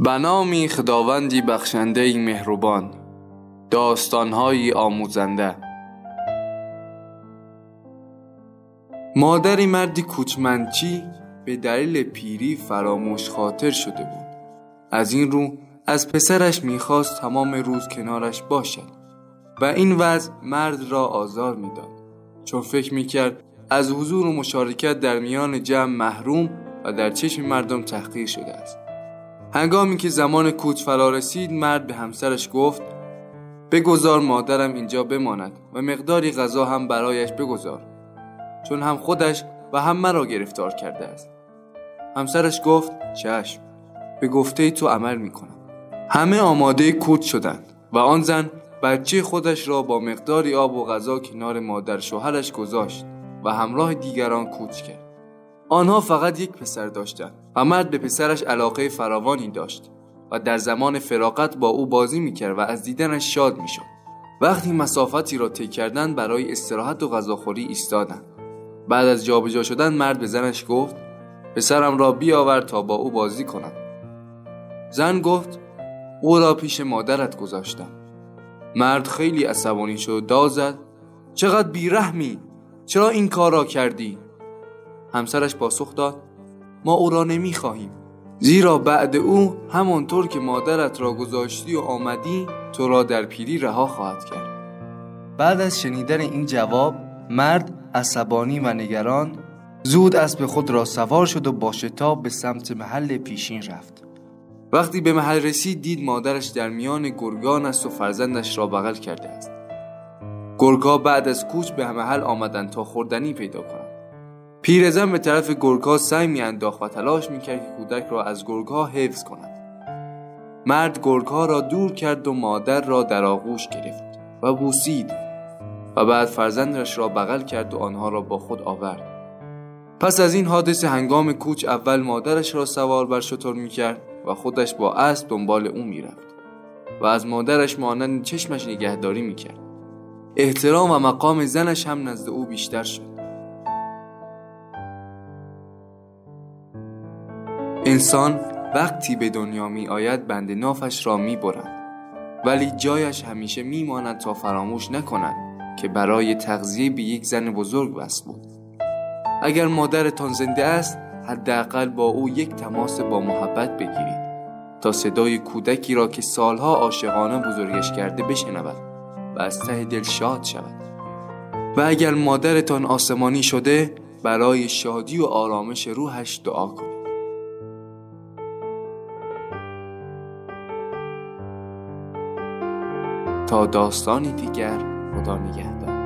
بنامی خداوندی بخشنده مهربان داستانهایی آموزنده. مادری مردی کوچمنچی به دلیل پیری فراموش خاطر شده بود. از این رو از پسرش می‌خواست تمام روز کنارش باشد و این وضع مرد را آزار می‌داد. چون فکر می‌کرد از حضور و مشارکت در میان جمع محروم و در چشم مردم تحقیر شده است. هنگامی که زمان کوچ فرا رسید مرد به همسرش گفت بگذار مادرم اینجا بماند و مقداری غذا هم برایش بگذار چون هم خودش و هم مرا گرفتار کرده است. همسرش گفت چشم به گفته تو عمل می‌کنم همه آماده کوچ شدند و آن زن بچه خودش را با مقداری آب و غذا کنار مادر شوهرش گذاشت و همراه دیگران کوچ کرد. آنها فقط یک پسر داشتند و مرد به پسرش علاقه فراوانی داشت و در زمان فراغت با او بازی می‌کرد و از دیدنش شاد می‌شد. وقتی مسافتی را طی کردند برای استراحت و غذاخوری ایستادند. بعد از جابجا شدن مرد به زنش گفت پسرم را بیاور تا با او بازی کنم. زن گفت او را پیش مادرت گذاشتم. مرد خیلی عصبانی شد و داد زد چقدر بیرحمی! چرا این کار را کردی؟ همسرش پاسخ داد ما او را نمی خواهیم زیرا بعد او همانطور که مادرت را گذاشتی و آمدی تو را در پیری رها خواهد کرد. بعد از شنیدن این جواب مرد عصبانی و نگران زود اسب خود را سوار شد و با شتاب به سمت محل پیشین رفت. وقتی به محل رسید دید مادرش در میان گرگان است و فرزندش را بغل کرده است. گرگا بعد از کوچ به محل آمدند تا خوردنی پیدا کنند پیرزن به طرف گرگها سعی میانداخت و تلاش می‌کرد که کودک را از گرگها حفظ کند. مرد گرگها را دور کرد و مادر را در آغوش گرفت و بوسید و بعد فرزندش را بغل کرد و آنها را با خود آورد. پس از این حادثه هنگام کوچ اول مادرش را سوار بر شتر می‌کرد و خودش با اسب دنبال او می‌رفت و از مادرش مانند چشمش نگهداری می‌کرد. احترام و مقام زنش هم نزد او بیشتر شد. انسان وقتی به دنیا می آید بند نافش را می برند ولی جایش همیشه می ماند تا فراموش نکنند که برای تغذیه به یک زن بزرگ وصل بود. اگر مادرتان زنده است حداقل با او یک تماس با محبت بگیرید تا صدای کودکی را که سالها عاشقانه بزرگش کرده بشنود و از ته دل شاد شود. و اگر مادرتان آسمانی شده برای شادی و آرامش روحش دعا کنید. تا داستانی دیگر خدا نگهدار.